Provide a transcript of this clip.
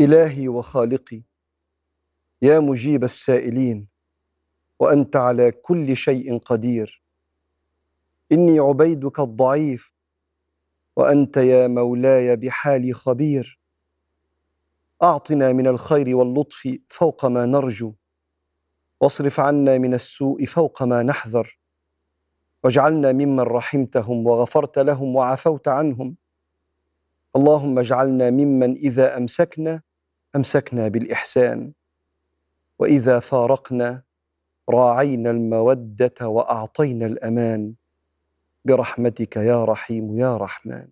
إلهي وخالقي يا مجيب السائلين وأنت على كل شيء قدير. إني عبيدك الضعيف وأنت يا مولاي بحالي خبير. أعطنا من الخير واللطف فوق ما نرجو واصرف عنا من السوء فوق ما نحذر. واجعلنا ممن رحمتهم وغفرت لهم وعفوت عنهم. اللهم اجعلنا ممن إذا أمسكنا أمسكنا بالإحسان. وإذا فارقنا راعينا المودة وأعطينا الأمان. برحمتك يا رحيم يا رحمن.